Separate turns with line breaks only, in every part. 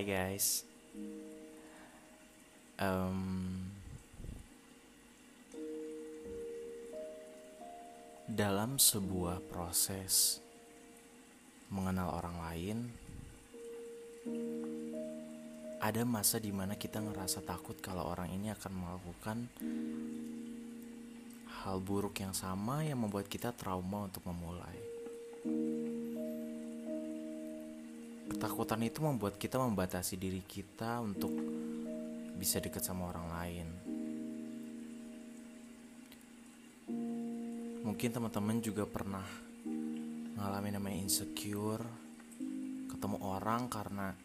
guys. Um, dalam sebuah proses mengenal orang lain, ada masa di mana kita ngerasa takut kalau orang ini akan melakukan hal buruk yang sama yang membuat kita trauma untuk memulai. Ketakutan itu membuat kita membatasi diri kita untuk bisa dekat sama orang lain. Mungkin teman-teman juga pernah ngalamin namanya insecure, ketemu orang karena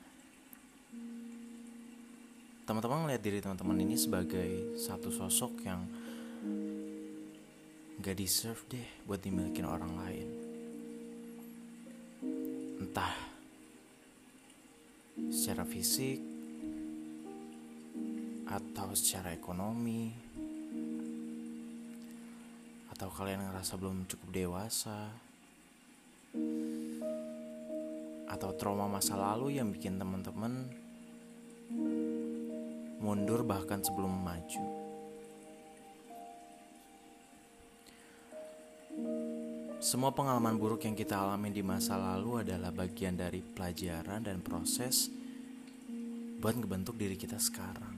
teman-teman ngeliat diri teman-teman ini sebagai satu sosok yang gak deserve deh buat dimiliki orang lain. Secara fisik atau secara ekonomi atau kalian ngerasa belum cukup dewasa atau trauma masa lalu yang bikin teman-teman mundur bahkan sebelum maju. Semua pengalaman buruk yang kita alami di masa lalu adalah bagian dari pelajaran dan proses buat ngebentuk diri kita sekarang.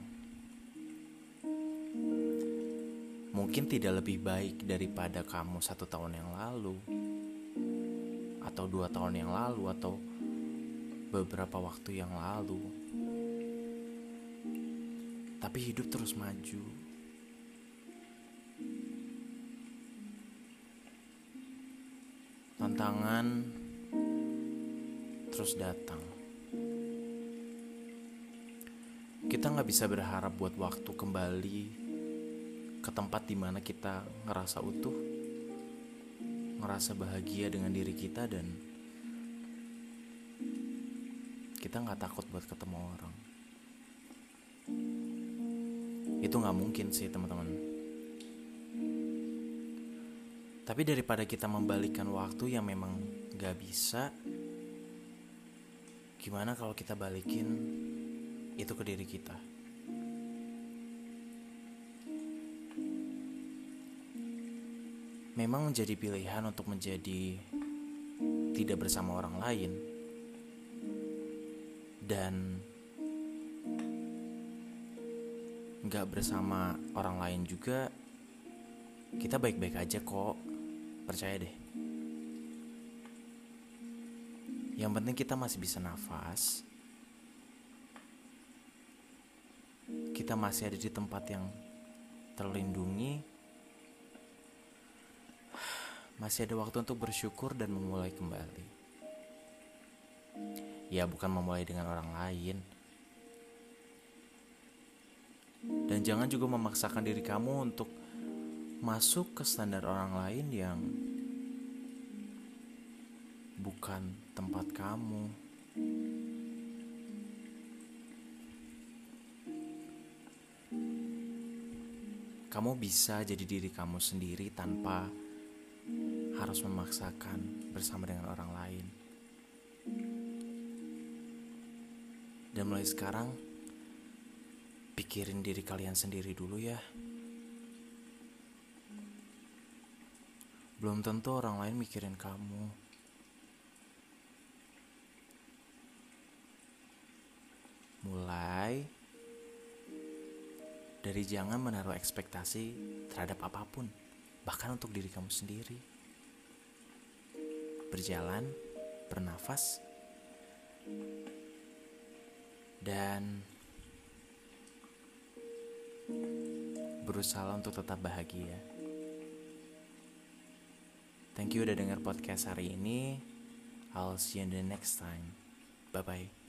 Mungkin tidak lebih baik daripada kamu satu tahun yang lalu, atau dua tahun yang lalu, atau beberapa waktu yang lalu. Tapi hidup terus maju. tantangan terus datang. Kita nggak bisa berharap buat waktu kembali ke tempat di mana kita ngerasa utuh, ngerasa bahagia dengan diri kita dan kita nggak takut buat ketemu orang. Itu nggak mungkin sih teman-teman. Tapi daripada kita membalikkan waktu yang memang gak bisa, gimana kalau kita balikin itu ke diri kita? Memang menjadi pilihan untuk menjadi tidak bersama orang lain dan gak bersama orang lain juga kita baik-baik aja kok Percaya deh. Yang penting kita masih bisa nafas. Kita masih ada di tempat yang terlindungi. Masih ada waktu untuk bersyukur dan memulai kembali. Ya, bukan memulai dengan orang lain. Dan jangan juga memaksakan diri kamu untuk masuk ke standar orang lain yang bukan tempat kamu. Kamu bisa jadi diri kamu sendiri tanpa harus memaksakan bersama dengan orang lain. Dan mulai sekarang, pikirin diri kalian sendiri dulu ya. Belum tentu orang lain mikirin kamu. Mulai dari jangan menaruh ekspektasi terhadap apa pun, bahkan untuk diri kamu sendiri. Berjalan, bernafas, dan berusaha untuk tetap bahagia. Thank you udah denger podcast hari ini. I'll see you in the next time. Bye bye.